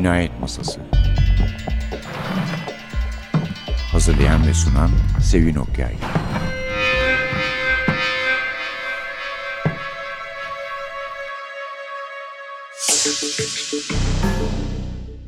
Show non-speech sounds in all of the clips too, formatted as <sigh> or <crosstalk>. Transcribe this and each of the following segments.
Cinayet Masası Hazırlayan ve sunan Sevin Okyay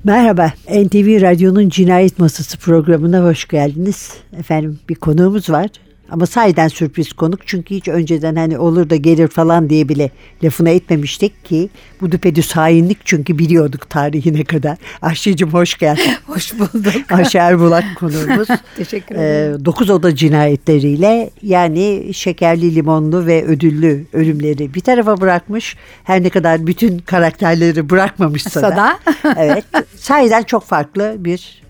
Merhaba, NTV Radyo'nun Cinayet Masası programına hoş geldiniz. Efendim bir konuğumuz var. Ama sahiden sürpriz konuk çünkü hiç önceden hani olur da gelir falan diye bile lafına etmemiştik ki bu düpedüz hainlik çünkü biliyorduk tarihine kadar. Ayşe'cim hoş geldin. <laughs> hoş bulduk. Ayşe Erbulak <laughs> konuğumuz. Teşekkür ederim. Ee, dokuz oda cinayetleriyle yani şekerli limonlu ve ödüllü ölümleri bir tarafa bırakmış. Her ne kadar bütün karakterleri bırakmamışsa da. Evet. <laughs> Sahiden çok farklı bir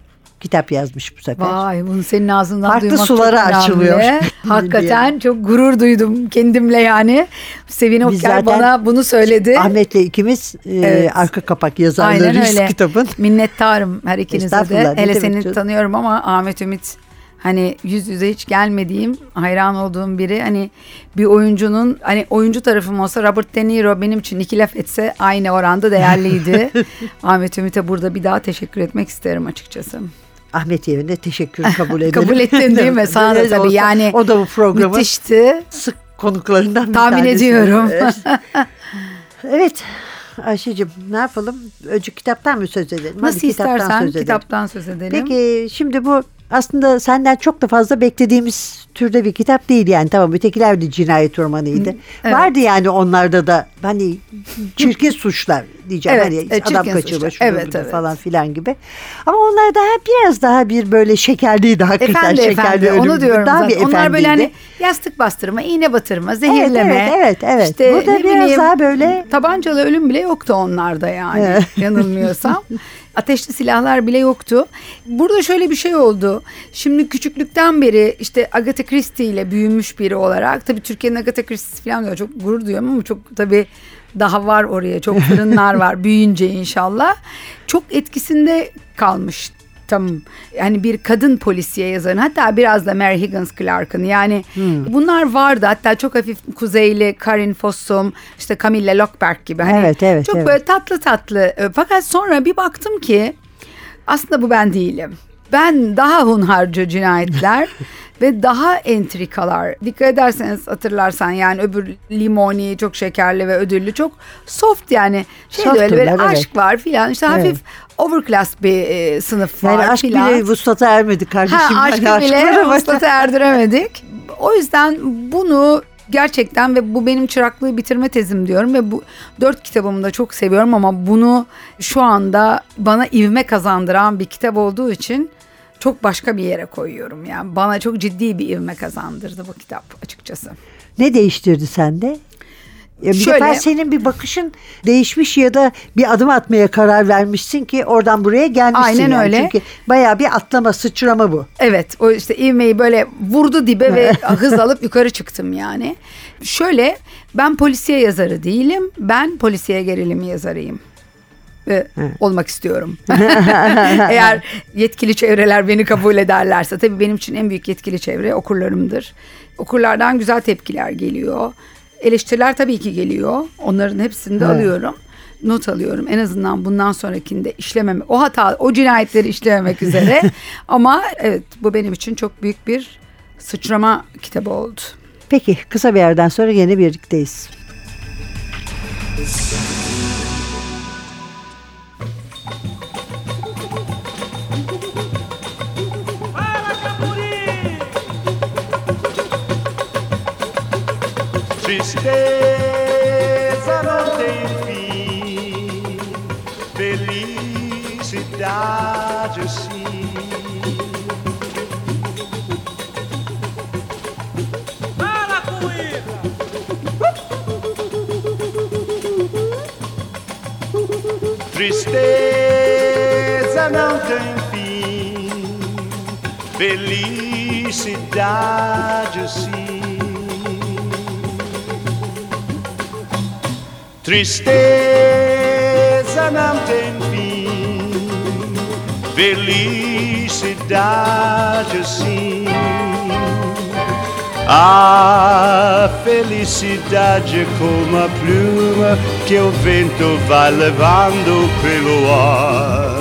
kitap yazmış bu sefer. Vay bunu senin ağzından Farklı duymak sulara çok açılıyor. <laughs> <laughs> Hakikaten çok gurur duydum kendimle yani. Sevin Okyar bana bunu söyledi. Ahmet'le ikimiz e, Evet. arka kapak Aynen yazarlarıyız <laughs> öyle. kitabın. Minnettarım her ikinize de. Hele seni canım. tanıyorum ama Ahmet Ümit hani yüz yüze hiç gelmediğim, hayran olduğum biri. Hani bir oyuncunun hani oyuncu tarafım olsa Robert De Niro benim için iki laf etse aynı oranda değerliydi. Ahmet Ümit'e burada bir daha teşekkür etmek isterim açıkçası. Ahmet yerine teşekkür <laughs> kabul edelim. Kabul ettin değil mi? Sana da tabii yani O da bu programın Müthişti. sık konuklarından bir Tahmin tanesi. ediyorum. Evet. <laughs> Ayşe'cim ne yapalım? Önce kitaptan mı söz edelim? Hadi Nasıl kitaptan istersen söz edelim. kitaptan söz edelim. Peki şimdi bu aslında senden çok da fazla beklediğimiz türde bir kitap değil yani tamam ötekiler de cinayet romanıydı. evet. Vardı yani onlarda da hani çirkin suçlar diyeceğim Evet, hani e, adam kaçırma şudur Evet, evet. falan filan gibi. Ama onlar daha biraz daha bir böyle şekerliydi hakikaten Efendi şekerli efendi onu diyorum daha zaten. bir Onlar böyle hani yastık bastırma, iğne batırma, Evet, zehirleme. evet, evet, evet. İşte Burada biraz bileyim, daha böyle Tabancalı ölüm bile yoktu onlarda yani Evet. <laughs> yanılmıyorsam. Ateşli silahlar bile yoktu. Burada şöyle bir şey oldu. Şimdi küçüklükten beri işte Agatha Christie ile büyümüş biri olarak tabii Türkiye'nin Agatha Christie'si falan diyor. Çok gurur duyuyorum ama çok tabii daha var oraya. Çok fırınlar var <laughs> büyüyünce inşallah. Çok etkisinde kalmış tam yani bir kadın polisiye yazarın hatta biraz da Mary Higgins Clark'ın yani bunlar vardı hatta çok hafif kuzeyli Karin Fossum işte Camilla Lockberg gibi hani Evet, evet, çok evet. böyle tatlı tatlı fakat sonra bir baktım ki aslında bu ben değilim. Ben daha hunharca cinayetler <laughs> ve daha entrikalar. Dikkat ederseniz hatırlarsan yani öbür limoni çok şekerli ve ödüllü çok soft yani şey de öyle böyle evet. aşk var filan işte Evet. hafif overclass bir e, sınıf yani var aşk filan. bile vuslata ermedi kardeşim. Ha, Hani aşkı aşk bile vuslata erdiremedik. O yüzden bunu gerçekten ve bu benim çıraklığı bitirme tezim diyorum ve bu dört kitabımı da çok seviyorum ama bunu şu anda bana ivme kazandıran bir kitap olduğu için çok başka bir yere koyuyorum. Yani bana çok ciddi bir ivme kazandırdı bu kitap açıkçası. Ne değiştirdi sende? Ya bir Şöyle- defa senin bir bakışın değişmiş ya da bir adım atmaya karar vermişsin ki oradan buraya gelmişsin. Aynen yani. öyle. Çünkü bayağı bir atlama, sıçrama bu. Evet o işte ivmeyi böyle vurdu dibe ve <laughs> hız alıp <laughs> yukarı çıktım yani. Şöyle ben polisiye yazarı değilim. Ben polisiye gerilim yazarıyım. Olmak istiyorum. <laughs> <laughs> Eğer yetkili çevreler beni kabul ederlerse tabii benim için en büyük yetkili çevre okurlarımdır. Okurlardan güzel tepkiler geliyor. Eleştiriler tabii ki geliyor. Onların hepsini de Evet. alıyorum. Not alıyorum. En azından bundan sonrakinde işlememe, o hata, o cinayetleri işlememek üzere. <laughs> Ama evet bu benim için çok büyük bir sıçrama kitabı oldu. Peki kısa bir yerden sonra yine birlikteyiz. Tristeza não tem fim, felicidade sim. Para! Tristeza não tem fim, felicidade sim. Tristeza não tem fim, felicidade sim. A felicidade como a pluma que o vento vai levando pelo ar.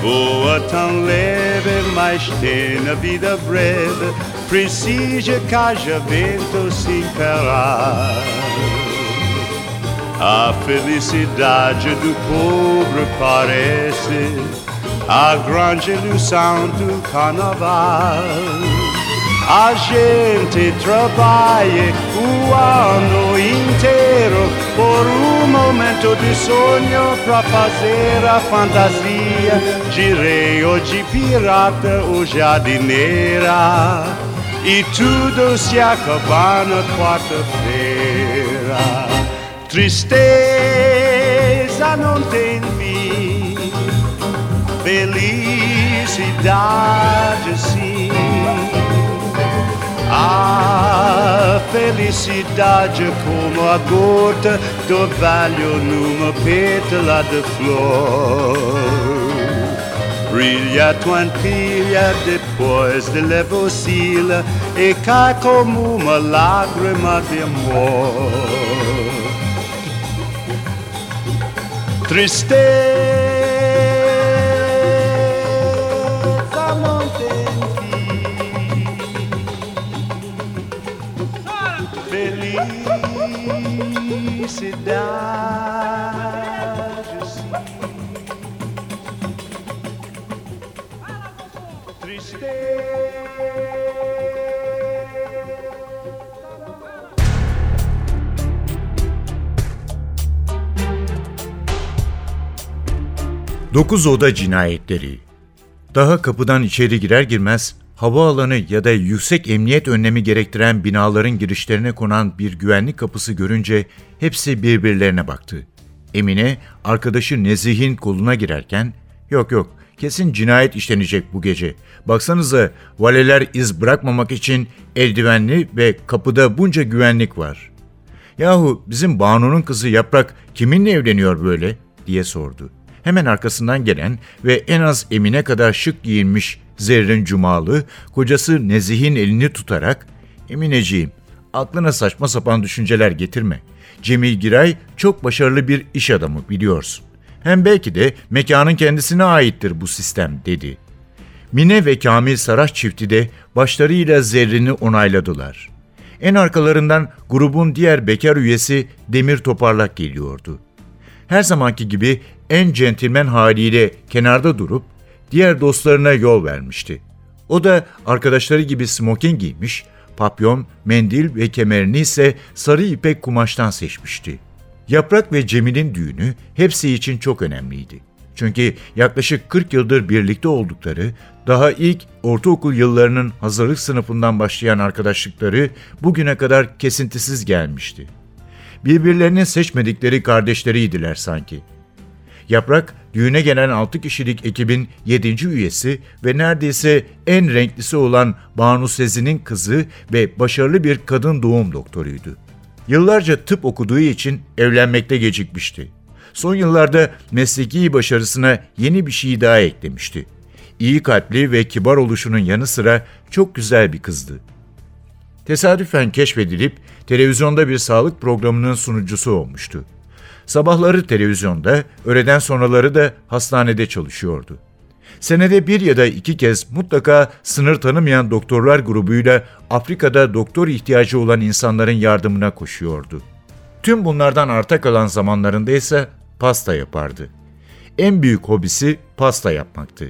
Voa tão leve, mas tem a vida breve, precisa que haja vento sem parar. A felicidade do pobre parece a grande ilusão do carnaval. A gente trabalha o ano inteiro por um momento de sonho para fazer a fantasia de rei ou de pirata ou jardineira. E tudo se acaba na quarta-feira. Tristeza não tem fim, felicidade sim. A felicidade é como a gota do orvalho numa pétala de flor. Brilha tranquila depois de levocila e cai como uma lágrima de amor. Tristeza não tem fim. Felicidade 9 Oda Cinayetleri Daha kapıdan içeri girer girmez havaalanı ya da yüksek emniyet önlemi gerektiren binaların girişlerine konan bir güvenlik kapısı görünce hepsi birbirlerine baktı. Emine arkadaşı Nezih'in koluna girerken yok yok kesin cinayet işlenecek bu gece. Baksanıza valeler iz bırakmamak için eldivenli ve kapıda bunca güvenlik var. Yahu bizim Banu'nun kızı Yaprak kiminle evleniyor böyle diye sordu. Hemen arkasından gelen ve en az Emine kadar şık giyinmiş Zerrin Cumalı, kocası Nezih'in elini tutarak, Emineciğim, aklına saçma sapan düşünceler getirme. Cemil Giray çok başarılı bir iş adamı biliyorsun. Hem belki de mekanın kendisine aittir bu sistem dedi. Mine ve Kamil Saraç çifti de başlarıyla Zerrin'i onayladılar. En arkalarından grubun diğer bekar üyesi Demir Toparlak geliyordu. Her zamanki gibi en centilmen haliyle kenarda durup diğer dostlarına yol vermişti. O da arkadaşları gibi smoking giymiş, papyon, mendil ve kemerini ise sarı ipek kumaştan seçmişti. Yaprak ve Cemil'in düğünü hepsi için çok önemliydi. Çünkü yaklaşık 40 yıldır birlikte oldukları, daha ilk ortaokul yıllarının hazırlık sınıfından başlayan arkadaşlıkları bugüne kadar kesintisiz gelmişti. Birbirlerini seçmedikleri kardeşleriydiler sanki. Yaprak, düğüne gelen 6 kişilik ekibin 7. üyesi ve neredeyse en renklisi olan Banu Sezi'nin kızı ve başarılı bir kadın doğum doktoruydu. Yıllarca tıp okuduğu için evlenmekte gecikmişti. Son yıllarda mesleki başarısına yeni bir şey daha eklemişti. İyi kalpli ve kibar oluşunun yanı sıra çok güzel bir kızdı. Tesadüfen keşfedilip televizyonda bir sağlık programının sunucusu olmuştu. Sabahları televizyonda, öğleden sonraları da hastanede çalışıyordu. Senede bir ya da iki kez mutlaka sınır tanımayan doktorlar grubuyla Afrika'da doktor ihtiyacı olan insanların yardımına koşuyordu. Tüm bunlardan arta kalan zamanlarında ise pasta yapardı. En büyük hobisi pasta yapmaktı.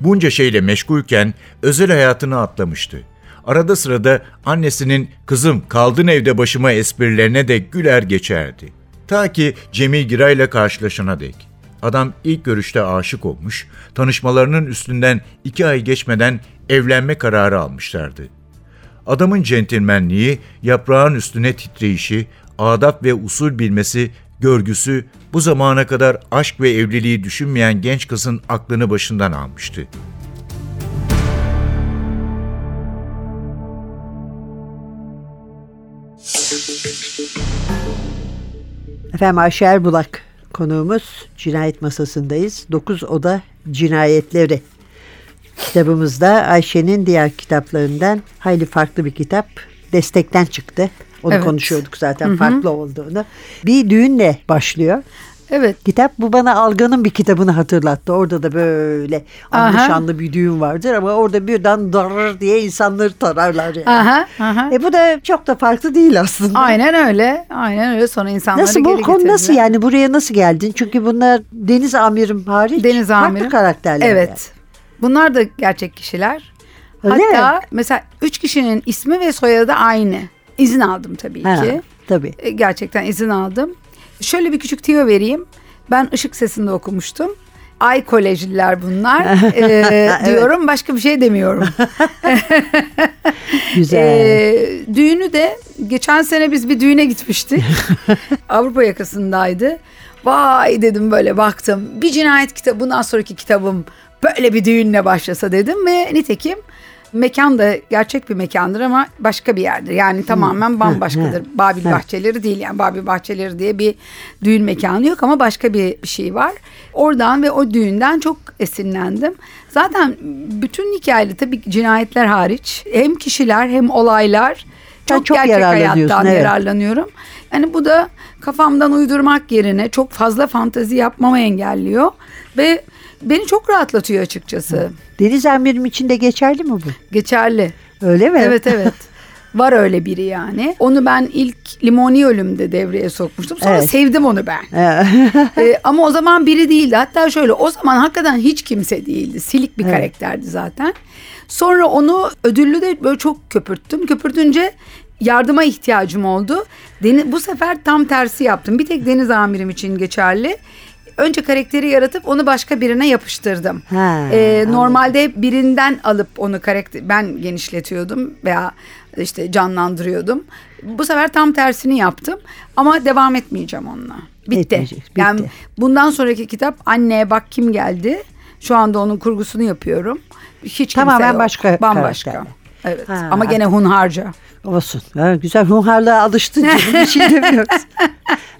Bunca şeyle meşgulken özel hayatını atlamıştı. Arada sırada annesinin kızım kaldın evde başıma esprilerine de güler geçerdi. Ta ki Cemil Giray'la karşılaşana dek. Adam ilk görüşte aşık olmuş, tanışmalarının üstünden iki ay geçmeden evlenme kararı almışlardı. Adamın centilmenliği, yaprağın üstüne titreyişi, adap ve usul bilmesi, görgüsü bu zamana kadar aşk ve evliliği düşünmeyen genç kızın aklını başından almıştı. Efendim Ayşe Erbulak konuğumuz cinayet masasındayız. 9 oda cinayetleri. Kitabımızda Ayşe'nin diğer kitaplarından hayli farklı bir kitap. destekten çıktı. Onu Evet. konuşuyorduk zaten farklı olduğunu. Bir düğünle başlıyor. Evet. Kitap bu bana Algan'ın bir kitabını hatırlattı. Orada da böyle anlı Aha. şanlı bir düğün vardır ama orada birden darır diye insanları tararlar yani. Aha, aha. E bu da çok da farklı değil aslında. Aynen öyle. Aynen öyle. Sonra insanları Nasıl bu konu nasıl yani buraya nasıl geldin? Çünkü bunlar Deniz Amirim hariç Deniz farklı Amirim. karakterler. Evet. yani. Bunlar da gerçek kişiler. Öyle Hatta mi? mesela üç kişinin ismi ve soyadı aynı. İzin aldım tabii Ha, ki. tabii. E, Gerçekten izin aldım. Şöyle bir küçük tüyo vereyim. Ben ışık sesinde okumuştum. Ay kolejliler bunlar <laughs> e, diyorum başka bir şey demiyorum. <laughs> Güzel. E, düğünü de geçen sene biz bir düğüne gitmiştik. <laughs> Avrupa yakasındaydı. Vay dedim böyle baktım. Bir cinayet kitabı bundan sonraki kitabım böyle bir düğünle başlasa dedim ve nitekim mekan da gerçek bir mekandır ama başka bir yerdir. Yani tamamen bambaşkadır. Babil Bahçeleri değil yani Babil Bahçeleri diye bir düğün mekanı yok ama başka bir, şey var. Oradan ve o düğünden çok esinlendim. Zaten bütün hikayede tabii cinayetler hariç hem kişiler hem olaylar çok, çok gerçek hayattan evet. yararlanıyorum. Yani bu da kafamdan uydurmak yerine çok fazla fantezi yapmamı engelliyor ve beni çok rahatlatıyor açıkçası. Deniz Amirim için de geçerli mi bu? Geçerli. Öyle mi? Evet <laughs> evet. Var öyle biri yani. Onu ben ilk Limoni Ölüm'de devreye sokmuştum. Sonra Evet. sevdim onu ben. <laughs> Ee, ama o zaman biri değildi. Hatta şöyle o zaman hakikaten hiç kimse değildi. Silik bir Evet. karakterdi zaten. Sonra onu ödüllü de böyle çok köpürttüm. Köpürtünce yardıma ihtiyacım oldu. Deni- bu sefer tam tersi yaptım. Bir tek Deniz Amirim için geçerli. Önce karakteri yaratıp onu başka birine yapıştırdım. Ha, Ee, normalde birinden alıp onu karakter ben genişletiyordum veya işte canlandırıyordum. Bu sefer tam tersini yaptım ama devam etmeyeceğim onunla. Bitti. Etmeyecek, bitti. Yani bundan sonraki kitap Anne bak kim geldi. Şu anda onun kurgusunu yapıyorum. Hiç kimse Tamamen yok. başka Bambaşka. karakterler. Evet. Ha. Ama gene hunharca. Olsun. Ha, güzel hunharlığa alıştın. Bir şey <laughs> demiyoruz.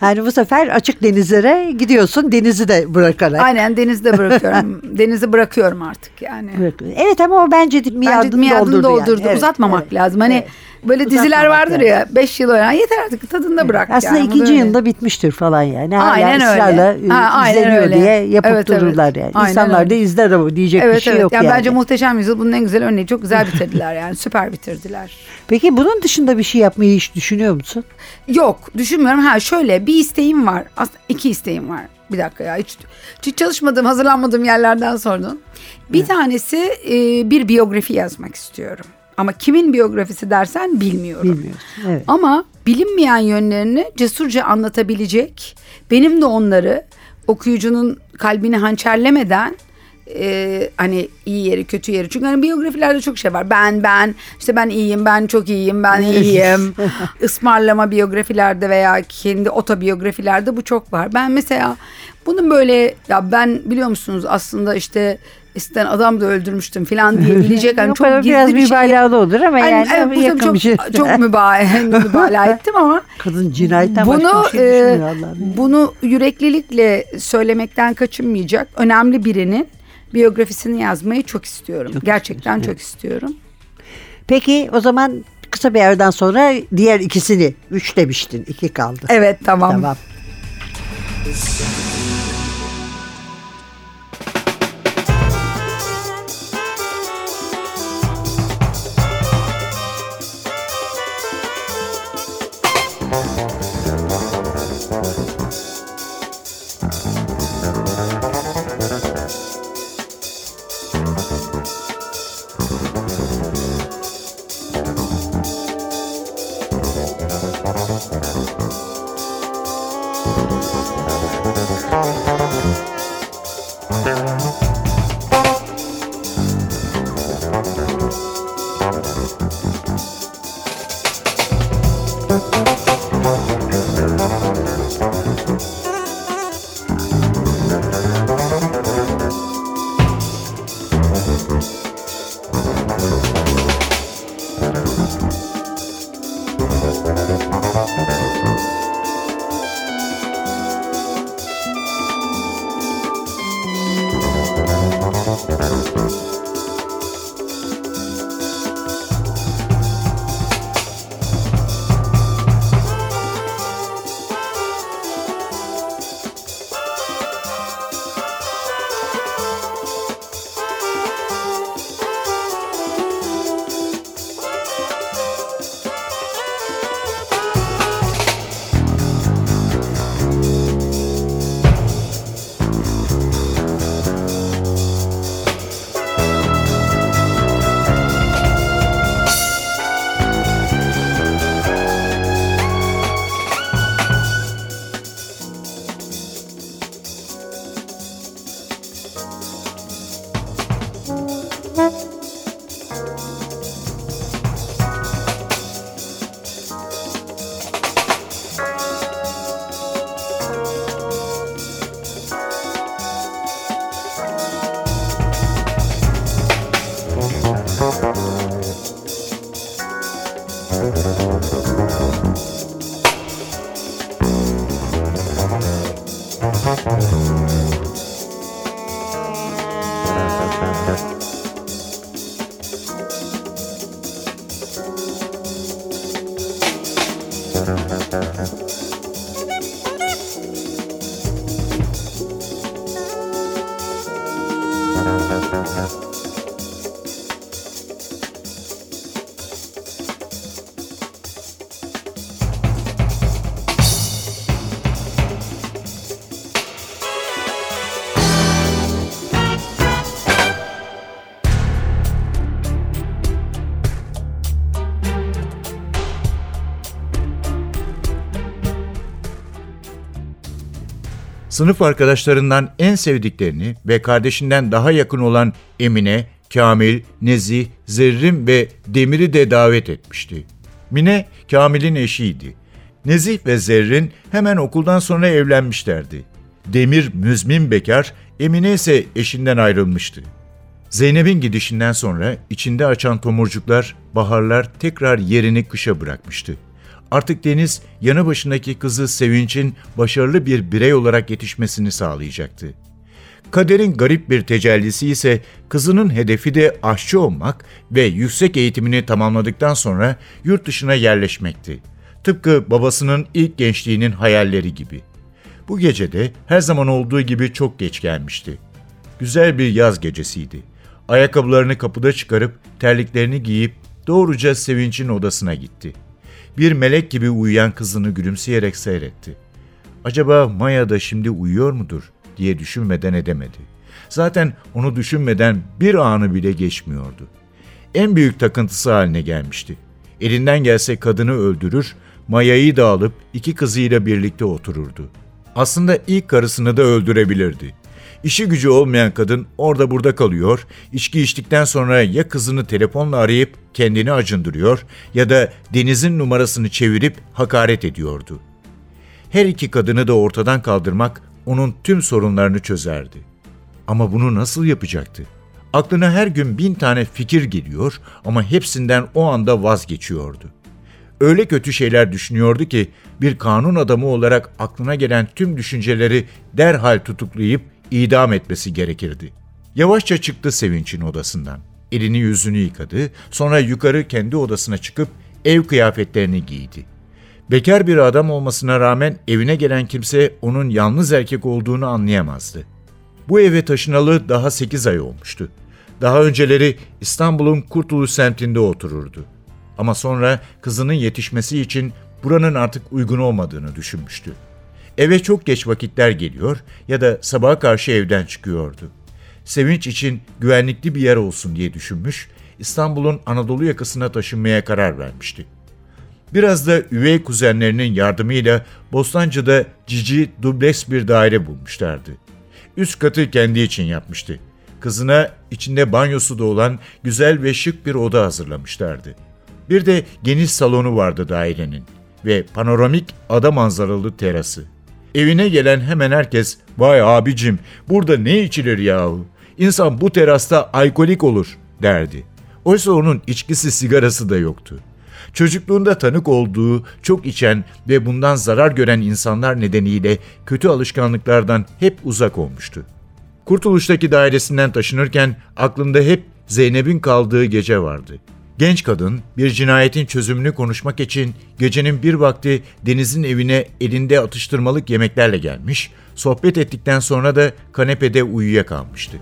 Yani bu sefer açık denizlere gidiyorsun. Denizi de bırakarak. Aynen denizde bırakıyorum. <laughs> Denizi bırakıyorum artık yani. Evet ama o bence Bence miadını, miadını doldurdu. doldurdu. yani. Evet, Uzatmamak evet, lazım. Hani evet. böyle diziler Uzatmamak vardır lazım. ya 5 yıl öyle. Yeter artık tadında bırak. Aslında yani. Da ikinci öyle. yılda bitmiştir falan yani. Hala Aynen öyle. ısrarla Ha, aynen izleniyor öyle. diye yapıp Evet, evet. dururlar yani. Aynen İnsanlar da öyle. izler ama diyecek Evet bir şey evet. yok yani. yani. Bence Muhteşem Yüzyıl bunun en güzel örneği. Çok güzel bitirdiler yani. <laughs> Süper bitirdiler. Peki bunun dışında bir şey yapmayı hiç düşünüyor musun? Yok düşünmüyorum. Ha şöyle bir isteğim var. Aslında iki isteğim var. Bir dakika ya hiç, hiç çalışmadığım hazırlanmadığım yerlerden sordun. Bir tanesi e, bir biyografi yazmak istiyorum. Ama kimin biyografisi dersen bilmiyorum. Bilmiyorsun. Evet. Ama bilinmeyen yönlerini cesurca anlatabilecek, benim de onları okuyucunun kalbini hançerlemeden e, hani iyi yeri kötü yeri. Çünkü hani biyografilerde çok şey var. Ben ben işte ben iyiyim ben çok iyiyim ben <laughs> iyiyim. <laughs> Ismarlama biyografilerde veya kendi otobiyografilerde bu çok var. Ben mesela bunun böyle ya ben biliyor musunuz aslında işte isten adam da öldürmüştüm falan diyebilecek <laughs> hani çok gizli biraz bir şey. olur ama Ay, yani evet, bu yakın çok, bir şey. çok mübalağa, mübalağa ettim ama Kadın cinayetten bunu başka bir şey e, bunu yüreklilikle söylemekten kaçınmayacak önemli birinin biyografisini yazmayı çok istiyorum. Gerçekten çok istiyorum. Peki o zaman kısa bir aradan sonra diğer ikisini üç demiştin. iki kaldı. Evet tamam. Tamam. Thank you. Sınıf arkadaşlarından en sevdiklerini ve kardeşinden daha yakın olan Emine, Kamil, Nezih, Zerrin ve Demir'i de davet etmişti. Mine, Kamil'in eşiydi. Nezih ve Zerrin hemen okuldan sonra evlenmişlerdi. Demir müzmin bekar, Emine ise eşinden ayrılmıştı. Zeynep'in gidişinden sonra içinde açan tomurcuklar, baharlar tekrar yerini kışa bırakmıştı. Artık Deniz yanı başındaki kızı Sevinç'in başarılı bir birey olarak yetişmesini sağlayacaktı. Kaderin garip bir tecellisi ise kızının hedefi de aşçı olmak ve yüksek eğitimini tamamladıktan sonra yurt dışına yerleşmekti. Tıpkı babasının ilk gençliğinin hayalleri gibi. Bu gece de her zaman olduğu gibi çok geç gelmişti. Güzel bir yaz gecesiydi. Ayakkabılarını kapıda çıkarıp terliklerini giyip doğruca Sevinç'in odasına gitti. Bir melek gibi uyuyan kızını gülümseyerek seyretti. Acaba Maya da şimdi uyuyor mudur diye düşünmeden edemedi. Zaten onu düşünmeden bir anı bile geçmiyordu. En büyük takıntısı haline gelmişti. Elinden gelse kadını öldürür, Maya'yı da alıp iki kızıyla birlikte otururdu. Aslında ilk karısını da öldürebilirdi. İşi gücü olmayan kadın orada burada kalıyor, içki içtikten sonra ya kızını telefonla arayıp kendini acındırıyor ya da Deniz'in numarasını çevirip hakaret ediyordu. Her iki kadını da ortadan kaldırmak onun tüm sorunlarını çözerdi. Ama bunu nasıl yapacaktı? Aklına her gün bin tane fikir geliyor ama hepsinden o anda vazgeçiyordu. Öyle kötü şeyler düşünüyordu ki bir kanun adamı olarak aklına gelen tüm düşünceleri derhal tutuklayıp idam etmesi gerekirdi. Yavaşça çıktı Sevinç'in odasından. Elini yüzünü yıkadı, sonra yukarı kendi odasına çıkıp ev kıyafetlerini giydi. Bekar bir adam olmasına rağmen evine gelen kimse onun yalnız erkek olduğunu anlayamazdı. Bu eve taşınalı daha 8 ay olmuştu. Daha önceleri İstanbul'un Kurtuluş semtinde otururdu. Ama sonra kızının yetişmesi için buranın artık uygun olmadığını düşünmüştü. Eve çok geç vakitler geliyor ya da sabaha karşı evden çıkıyordu. Sevinç için güvenlikli bir yer olsun diye düşünmüş, İstanbul'un Anadolu yakasına taşınmaya karar vermişti. Biraz da üvey kuzenlerinin yardımıyla Bostancı'da cici dubleks bir daire bulmuşlardı. Üst katı kendi için yapmıştı. Kızına içinde banyosu da olan güzel ve şık bir oda hazırlamışlardı. Bir de geniş salonu vardı dairenin ve panoramik ada manzaralı terası. Evine gelen hemen herkes vay abicim burada ne içilir yahu? İnsan bu terasta alkolik olur derdi. Oysa onun içkisi sigarası da yoktu. Çocukluğunda tanık olduğu çok içen ve bundan zarar gören insanlar nedeniyle kötü alışkanlıklardan hep uzak olmuştu. Kurtuluş'taki dairesinden taşınırken aklında hep Zeynep'in kaldığı gece vardı. Genç kadın bir cinayetin çözümünü konuşmak için gecenin bir vakti Deniz'in evine elinde atıştırmalık yemeklerle gelmiş, sohbet ettikten sonra da kanepede uyuyakalmıştı.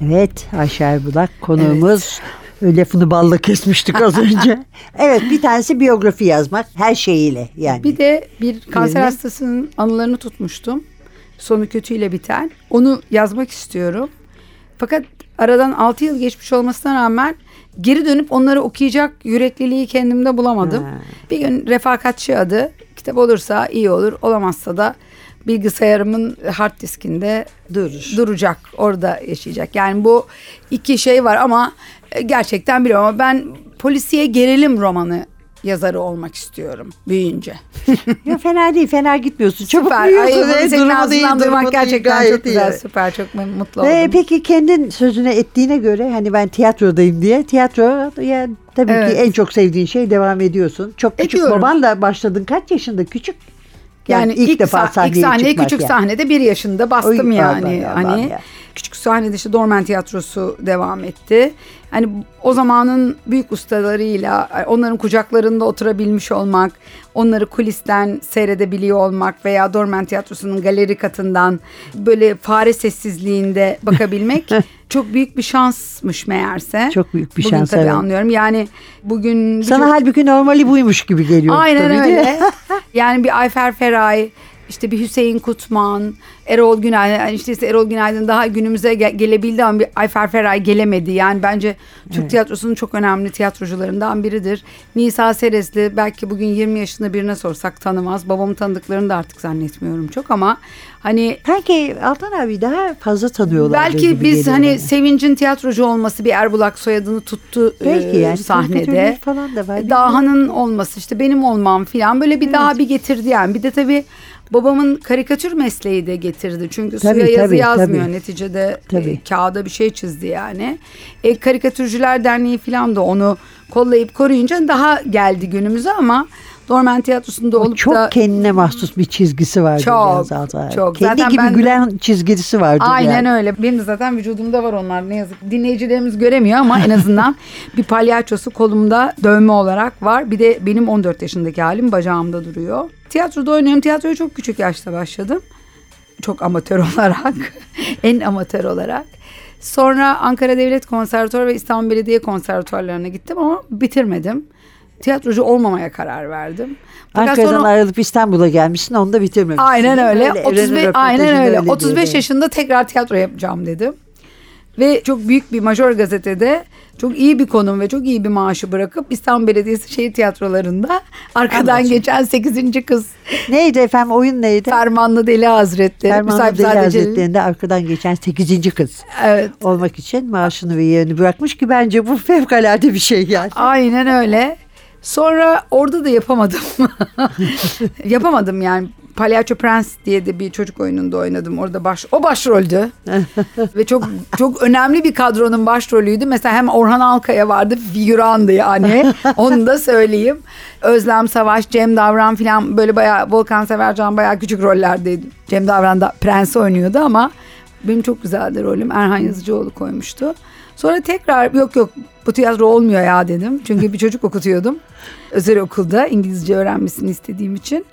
Evet Ayşer Bulak konuğumuz. Lafını balla kesmiştik az önce. <laughs> evet bir tanesi biyografi yazmak her şeyiyle yani. Bir de bir kanser Yerine- hastasının anılarını tutmuştum. Sonu kötüyle biten. Onu yazmak istiyorum. Fakat aradan 6 yıl geçmiş olmasına rağmen geri dönüp onları okuyacak yürekliliği kendimde bulamadım. Ha. Bir gün refakatçi adı kitap olursa iyi olur olamazsa da bilgisayarımın hard diskinde Durur. duracak orada yaşayacak. Yani bu iki şey var ama gerçekten biliyorum ama ben polisiye gerilim romanı yazarı olmak istiyorum büyüyünce. <laughs> Ya fena değil, fena gitmiyorsun. Çabuk Süper. büyüyorsun. Ay, senin ağzından duymak gerçekten çok güzel. iyi. Süper. Çok mutlu Ve oldum. peki kendin sözüne ettiğine göre hani ben tiyatrodayım diye tiyatro ya tabii Evet. ki en çok sevdiğin şey devam ediyorsun. Çok küçük Ediyorum. babanla başladın kaç yaşında küçük? Yani, ilk, defa sah- ilk sahneye sahneye küçük yani. sahnede bir yaşında bastım Oy, yani. Allah Allah hani ya. küçük sahnede işte Dormen Tiyatrosu devam etti. Hani o zamanın büyük ustalarıyla onların kucaklarında oturabilmiş olmak, onları kulisten seyredebiliyor olmak veya Dormen Tiyatrosu'nun galeri katından böyle fare sessizliğinde bakabilmek <laughs> çok büyük bir şansmış meğerse. Çok büyük bir bugün şans, tabii evet. anlıyorum. Yani bugün Sana birçok- halbuki normali buymuş gibi geliyor. Aynen öyle. <laughs> yani bir Ayfer Feray, işte bir Hüseyin Kutman, Erol Günaydın. Yani işte Erol Günaydın daha günümüze ge- gelebildi ama bir Ayfer Feray gelemedi. Yani bence Türk tiyatrosunun çok önemli tiyatrocularından biridir. Nisa Serezli belki bugün 20 yaşında birine sorsak tanımaz. Babamın tanıdıklarını da artık zannetmiyorum çok ama hani Sanki Altan abi daha fazla tanıyorlar. Belki biz hani Sevinç'in tiyatrocu olması bir Erbulak soyadını tuttu Belki e, yani sahnede. falan da var? Daha'nın olması işte benim olmam filan böyle bir daha bir getirdi yani. Bir de tabii babamın karikatür mesleği de getirdi. Çünkü Tabii, suya yazı tabii, yazmıyor tabii. neticede e, Tabii. kağıda bir şey çizdi yani. E, Karikatürcüler Derneği filan da onu kollayıp koruyunca daha geldi günümüze ama Dormen Tiyatrosu'nda olup çok da kendine mahsus bir çizgisi vardır. Çok, çok. Kendi Zaten gibi ben- gülen çizgisi vardır Aynen yani. öyle. Benim de zaten vücudumda var onlar ne yazık. Dinleyicilerimiz göremiyor ama en azından <laughs> bir palyaçosu kolumda dövme olarak var. Bir de benim 14 yaşındaki halim bacağımda duruyor. Tiyatroda oynuyorum. Tiyatroya çok küçük yaşta başladım. Çok amatör <laughs> olarak. en amatör olarak. Sonra Ankara Devlet Konservatuarı ve İstanbul Belediye Konservatuarlarına gittim ama bitirmedim. Tiyatrocu olmaya karar verdim. Fakat Ankara'dan sonra- ayrılıp İstanbul'a gelmişsin onu da bitirmemişsin. Aynen öyle. Eren'in 35 röportajında aynen öyle. diyor, 35 değil. yaşında tekrar tiyatro yapacağım dedim. Ve çok büyük bir major gazetede çok iyi bir konum ve çok iyi bir maaşı bırakıp İstanbul Belediyesi şehir tiyatrolarında arkadan Anladım. geçen 8. kız Neydi efendim oyun neydi? Fermanlı Deli Hazretleri. Fermanlı Deli Hazretleri'nde arkadan geçen 8. kız Evet. olmak için maaşını ve yerini bırakmış ki bence bu fevkalade bir şey yani. Aynen öyle. Sonra orada da yapamadım. <laughs> yapamadım yani. Palyaço Prens diye de bir çocuk oyununda oynadım. Orada baş o başroldü. <laughs> Ve çok çok önemli bir kadronun başrolüydü. Mesela hem Orhan Alkaya vardı, figürandı yani. <laughs> Onu da söyleyeyim. Özlem Savaş, Cem Davran falan böyle bayağı Volkan Severcan bayağı küçük rollerdeydi. Cem Davran da prens oynuyordu ama benim çok güzeldi rolüm. Erhan Yazıcıoğlu koymuştu. Sonra tekrar yok yok bu tiyatro olmuyor ya dedim. Çünkü bir çocuk okutuyordum. Özel okulda İngilizce öğrenmesini istediğim için.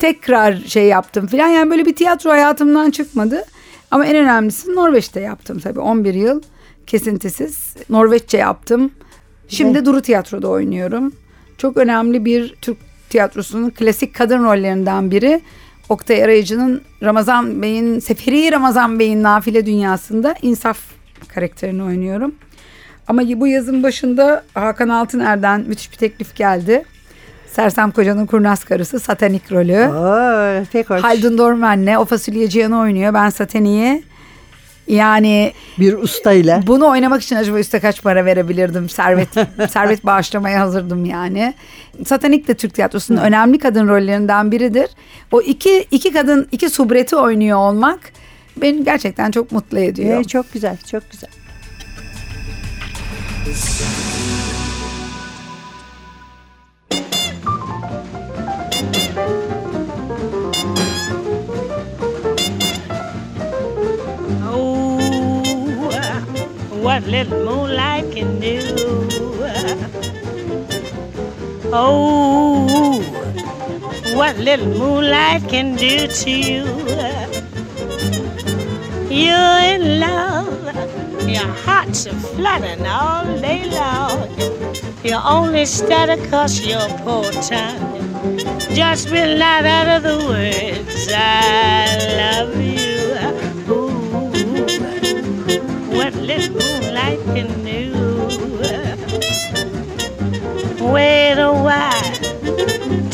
Tekrar şey yaptım filan. Yani böyle bir tiyatro hayatımdan çıkmadı. Ama en önemlisi Norveç'te yaptım tabii. 11 yıl kesintisiz. Norveççe yaptım. Şimdi Duru Tiyatro'da oynuyorum. Çok önemli bir Türk tiyatrosunun klasik kadın rollerinden biri. Oktay Arayıcı'nın Ramazan Bey'in, Seferi Ramazan Bey'in Nafile Dünyası'nda insaf karakterini oynuyorum. Ama bu yazın başında Hakan Altıner'den müthiş bir teklif geldi. Sersem Koca'nın kurnaz karısı Satanik rolü. Oo, pek hoş. Haldun Dormen'le o fasulyeciyanı oynuyor. Ben Satani'yi. Yani Bir ustayla. bunu oynamak için acaba üste kaç para verebilirdim? Servet <laughs> servet bağışlamaya hazırdım yani. Satanik de Türk tiyatrosunun önemli kadın rollerinden biridir. O iki iki kadın iki subreti oynuyor olmak beni gerçekten çok mutlu ediyor. Ee, çok güzel, çok güzel. What little moonlight can do. Oh, what little moonlight can do to you. You're in love, your heart's a fluttering all day long. You're only started cause you're poor time. Just been out of the words, I love you.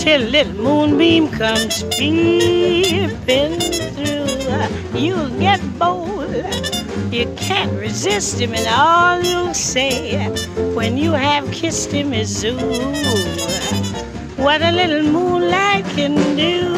Till little moonbeam comes peeping through. You'll get bold, You can't resist him, and all you'll say when you have kissed him is ooh, what a little moonlight can do.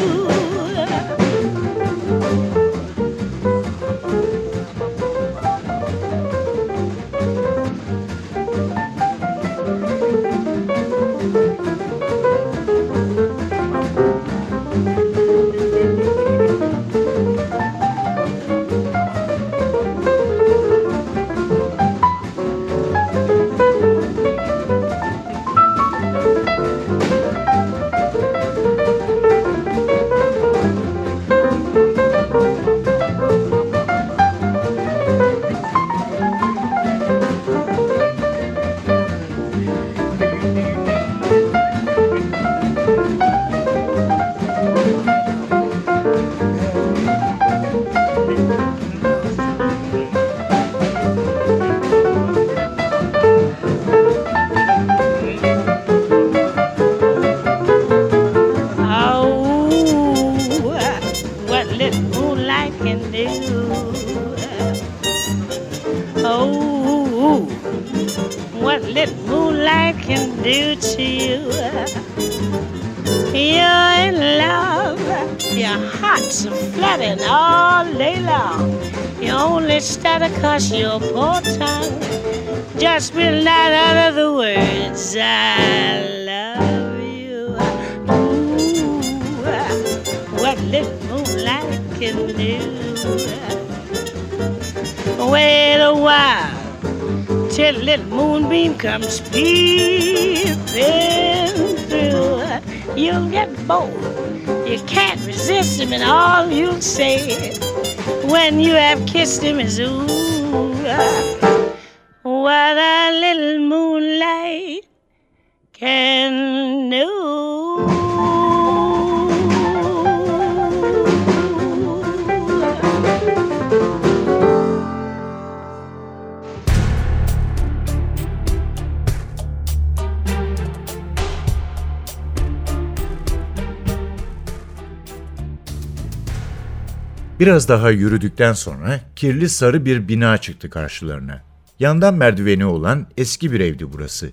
can do to you. You're in love, your heart's flooding all day long. You only stutter cause your poor tongue just will not utter the words I love you. Ooh, what little moonlight can do. Wait a while till little moonbeam comes peeping through. You'll get bold. You can't resist him, and all you'll say when you have kissed him is ooh. what a little moonlight can do. Biraz daha yürüdükten sonra kirli sarı bir bina çıktı karşılarına. Yandan merdiveni olan eski bir evdi burası.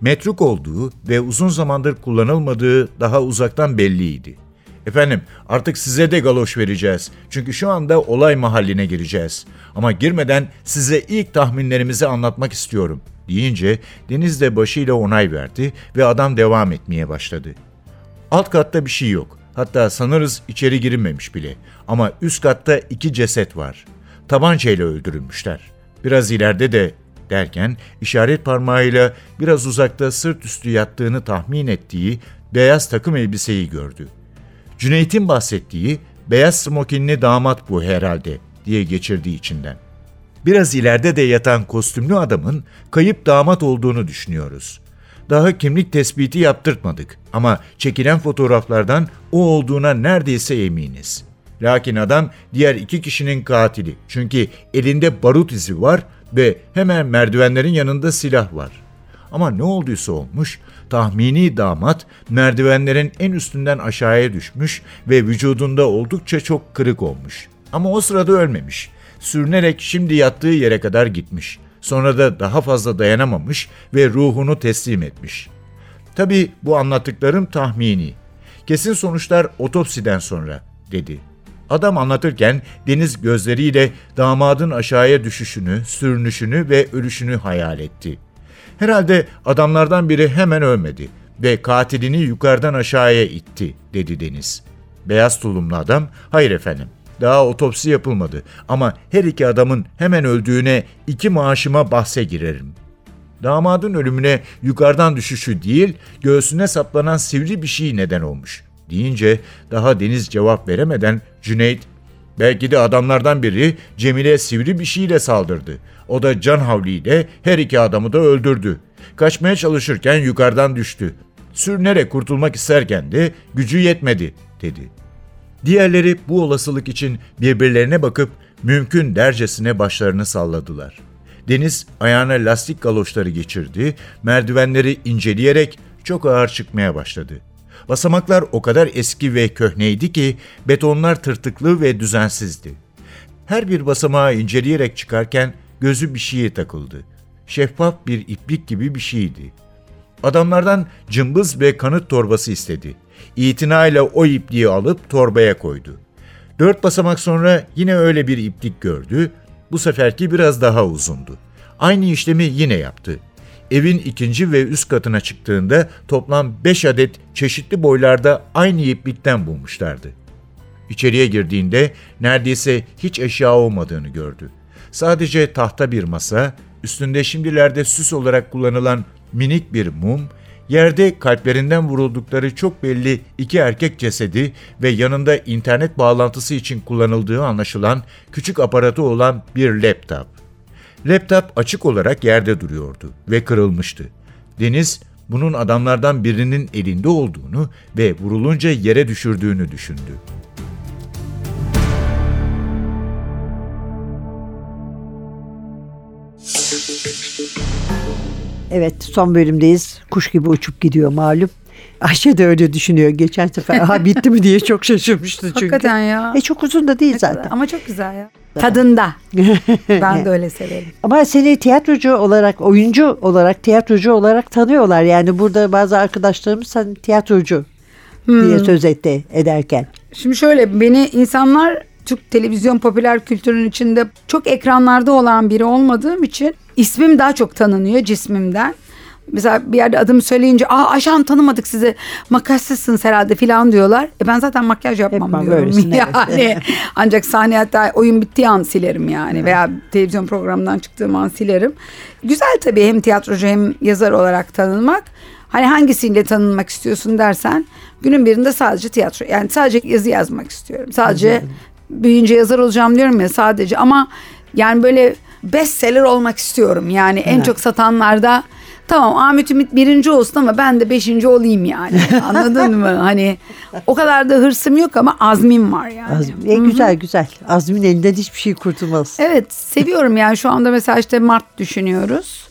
Metruk olduğu ve uzun zamandır kullanılmadığı daha uzaktan belliydi. Efendim artık size de galoş vereceğiz. Çünkü şu anda olay mahalline gireceğiz. Ama girmeden size ilk tahminlerimizi anlatmak istiyorum deyince Deniz de başıyla onay verdi ve adam devam etmeye başladı. Alt katta bir şey yok. Hatta sanırız içeri girilmemiş bile. Ama üst katta iki ceset var. Tabancayla öldürülmüşler. Biraz ileride de derken işaret parmağıyla biraz uzakta sırt üstü yattığını tahmin ettiği beyaz takım elbiseyi gördü. Cüneyt'in bahsettiği beyaz smokinli damat bu herhalde diye geçirdiği içinden. Biraz ileride de yatan kostümlü adamın kayıp damat olduğunu düşünüyoruz. Daha kimlik tespiti yaptırtmadık ama çekilen fotoğraflardan o olduğuna neredeyse eminiz. Lakin adam diğer iki kişinin katili. Çünkü elinde barut izi var ve hemen merdivenlerin yanında silah var. Ama ne olduysa olmuş, tahmini damat merdivenlerin en üstünden aşağıya düşmüş ve vücudunda oldukça çok kırık olmuş. Ama o sırada ölmemiş. Sürünerek şimdi yattığı yere kadar gitmiş. Sonra da daha fazla dayanamamış ve ruhunu teslim etmiş. Tabi bu anlattıklarım tahmini. Kesin sonuçlar otopsiden sonra dedi. Adam anlatırken Deniz gözleriyle damadın aşağıya düşüşünü, sürünüşünü ve ölüşünü hayal etti. Herhalde adamlardan biri hemen ölmedi ve katilini yukarıdan aşağıya itti, dedi Deniz. Beyaz tulumlu adam, hayır efendim, daha otopsi yapılmadı ama her iki adamın hemen öldüğüne iki maaşıma bahse girerim. Damadın ölümüne yukarıdan düşüşü değil, göğsüne saplanan sivri bir şey neden olmuş deyince daha Deniz cevap veremeden Cüneyt belki de adamlardan biri Cemile sivri bir şeyle saldırdı. O da can havliyle her iki adamı da öldürdü. Kaçmaya çalışırken yukarıdan düştü. Sürünerek kurtulmak isterken de gücü yetmedi dedi. Diğerleri bu olasılık için birbirlerine bakıp mümkün dercesine başlarını salladılar. Deniz ayağına lastik galoşları geçirdi, merdivenleri inceleyerek çok ağır çıkmaya başladı. Basamaklar o kadar eski ve köhneydi ki betonlar tırtıklı ve düzensizdi. Her bir basamağı inceleyerek çıkarken gözü bir şeye takıldı. Şeffaf bir iplik gibi bir şeydi. Adamlardan cımbız ve kanıt torbası istedi. İtinayla o ipliği alıp torbaya koydu. Dört basamak sonra yine öyle bir iplik gördü. Bu seferki biraz daha uzundu. Aynı işlemi yine yaptı. Evin ikinci ve üst katına çıktığında toplam beş adet çeşitli boylarda aynı iplikten bulmuşlardı. İçeriye girdiğinde neredeyse hiç eşya olmadığını gördü. Sadece tahta bir masa, üstünde şimdilerde süs olarak kullanılan minik bir mum, yerde kalplerinden vuruldukları çok belli iki erkek cesedi ve yanında internet bağlantısı için kullanıldığı anlaşılan küçük aparatı olan bir laptop. Laptop açık olarak yerde duruyordu ve kırılmıştı. Deniz bunun adamlardan birinin elinde olduğunu ve vurulunca yere düşürdüğünü düşündü. Evet son bölümdeyiz. Kuş gibi uçup gidiyor malum. Ayşe de öyle düşünüyor. Geçen sefer aha bitti mi diye çok şaşırmıştı çünkü. Hakikaten ya. E çok uzun da değil zaten. Ama çok güzel ya. Tadında. <laughs> ben de öyle severim. Ama seni tiyatrocu olarak, oyuncu olarak, tiyatrocu olarak tanıyorlar. Yani burada bazı arkadaşlarımız sen tiyatrocu diye söz etti ederken. Şimdi şöyle beni insanlar Türk televizyon popüler kültürün içinde çok ekranlarda olan biri olmadığım için ismim daha çok tanınıyor cismimden. Mesela bir yerde adımı söyleyince aa Ayşe Hanım tanımadık sizi makassızsınız herhalde filan diyorlar. E ben zaten makyaj yapmam Yapmam, diyorum. <laughs> böylesin, evet. Yani ancak sahne hatta oyun bittiği an silerim yani veya televizyon programından çıktığım an silerim. Güzel tabii hem tiyatrocu hem yazar olarak tanınmak. Hani hangisiyle tanınmak istiyorsun dersen günün birinde sadece tiyatro yani sadece yazı yazmak istiyorum. Sadece büyüyünce yazar olacağım diyorum ya sadece ama yani böyle bestseller olmak istiyorum. Yani en çok satanlarda tamam Ahmet Ümit birinci olsun ama ben de beşinci olayım yani. <laughs> Anladın mı? Hani o kadar da hırsım yok ama azmim var yani. Azmi. E, güzel güzel. Azmin elinden hiçbir şey kurtulmaz. Evet seviyorum yani şu anda mesela işte Mart düşünüyoruz.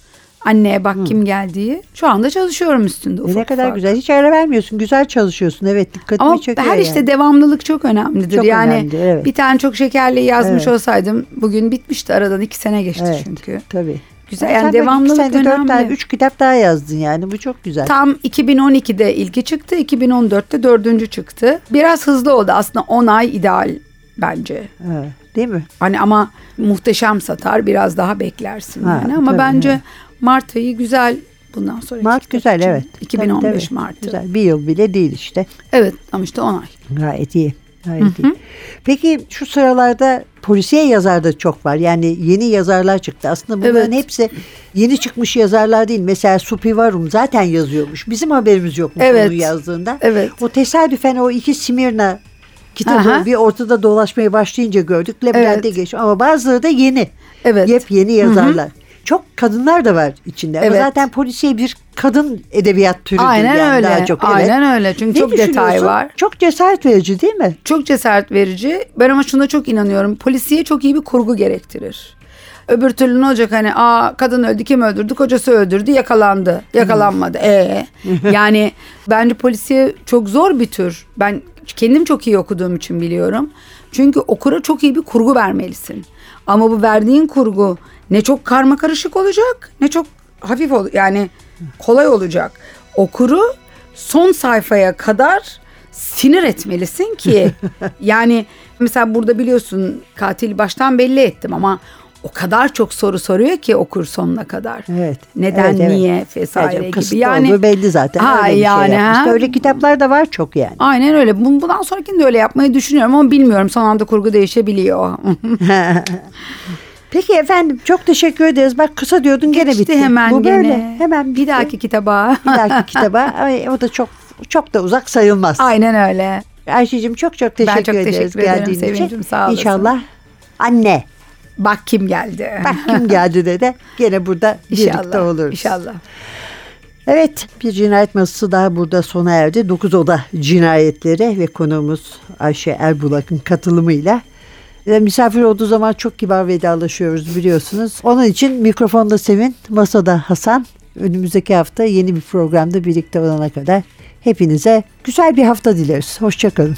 Anneye bak kim geldiği. Şu anda çalışıyorum üstünde E, ufak ne kadar ufak. güzel. Hiç ara vermiyorsun. Güzel çalışıyorsun. Evet dikkatimi Ama çekiyor her yani. işte devamlılık çok önemlidir. Çok yani önemlidir, evet. bir tane çok şekerli yazmış Evet. olsaydım bugün bitmişti aradan iki sene geçti Evet, çünkü. Tabii. Güzel Sen yani iki devamlılık senede dört önemli. tane, üç kitap daha yazdın yani. Bu çok güzel. Tam 2012'de ilki çıktı, 2014'te dördüncü çıktı. Biraz hızlı oldu aslında 10 ay ideal bence. Evet, değil mi? Hani ama muhteşem satar biraz daha beklersin Ha, yani ama tabii, bence evet. Mart ayı güzel bundan sonra. Mart güzel evet. 2015 Tabii, tabii. Mart'ı. Güzel. Bir yıl bile değil işte. Evet ama işte 10 ay. Gayet iyi. Gayet iyi. Peki şu sıralarda polisiye yazar da çok var. Yani yeni yazarlar çıktı. Aslında bunların Evet. hepsi yeni çıkmış yazarlar değil. Mesela Supi Varum zaten yazıyormuş. Bizim haberimiz yokmuş Evet. onun yazdığında. Evet. O tesadüfen o iki Simirna kitabı Aha. bir ortada dolaşmaya başlayınca gördük. Labirente Evet. geç. Ama bazıları da yeni. Evet. Yepyeni yazarlar. Çok kadınlar da var içinde. Ama Evet. zaten polisiye bir kadın edebiyat türüdür Aynen yani öyle. daha çok. Evet. Aynen öyle. Çünkü Ne çok detay var. Çok cesaret verici değil mi? Çok cesaret verici. Ben ama şuna çok inanıyorum. Polisiye çok iyi bir kurgu gerektirir. Öbür türlü ne olacak hani aa kadın öldü kim öldürdü kocası öldürdü yakalandı yakalanmadı ee <laughs> yani bence polisiye çok zor bir tür ben kendim çok iyi okuduğum için biliyorum çünkü okura çok iyi bir kurgu vermelisin ama bu verdiğin kurgu ne çok karma karışık olacak ne çok hafif ol yani kolay olacak. Okuru son sayfaya kadar sinir etmelisin ki. <laughs> Yani mesela burada biliyorsun katil baştan belli ettim ama o kadar çok soru soruyor ki okur sonuna kadar. Evet. Neden, Evet, evet. niye Evet, vesaire gibi. kasıtlı Yani olduğu belli zaten. Ha, Öyle bir yani, şey yapmış. Öyle kitaplar da var çok yani. Aynen öyle. Bun- Bundan sonrakini de öyle yapmayı düşünüyorum ama bilmiyorum. Son anda kurgu değişebiliyor. <laughs> Peki efendim çok teşekkür ederiz. Bak kısa diyordun gene Geçti bitti. hemen Bu gene. böyle. Hemen Bir bitti. dahaki kitaba. bir dahaki kitaba. <laughs> Ay, o da çok çok da uzak sayılmaz. Aynen öyle. Ayşe'cim çok çok teşekkür çok ederiz teşekkür ederim geldiğin için. Sevincim, sağ olasın. İnşallah anne Bak kim geldi. bak kim geldi de de gene burada <laughs> birlikte İnşallah. oluruz. İnşallah. Evet bir cinayet masası daha burada sona erdi. Dokuz oda cinayetleri ve konuğumuz Ayşe Erbulak'ın katılımıyla. Ve misafir olduğu zaman çok kibar vedalaşıyoruz biliyorsunuz. Onun için mikrofonda Sevin, masada Hasan. Önümüzdeki hafta yeni bir programda birlikte olana kadar hepinize güzel bir hafta dileriz. Hoşçakalın.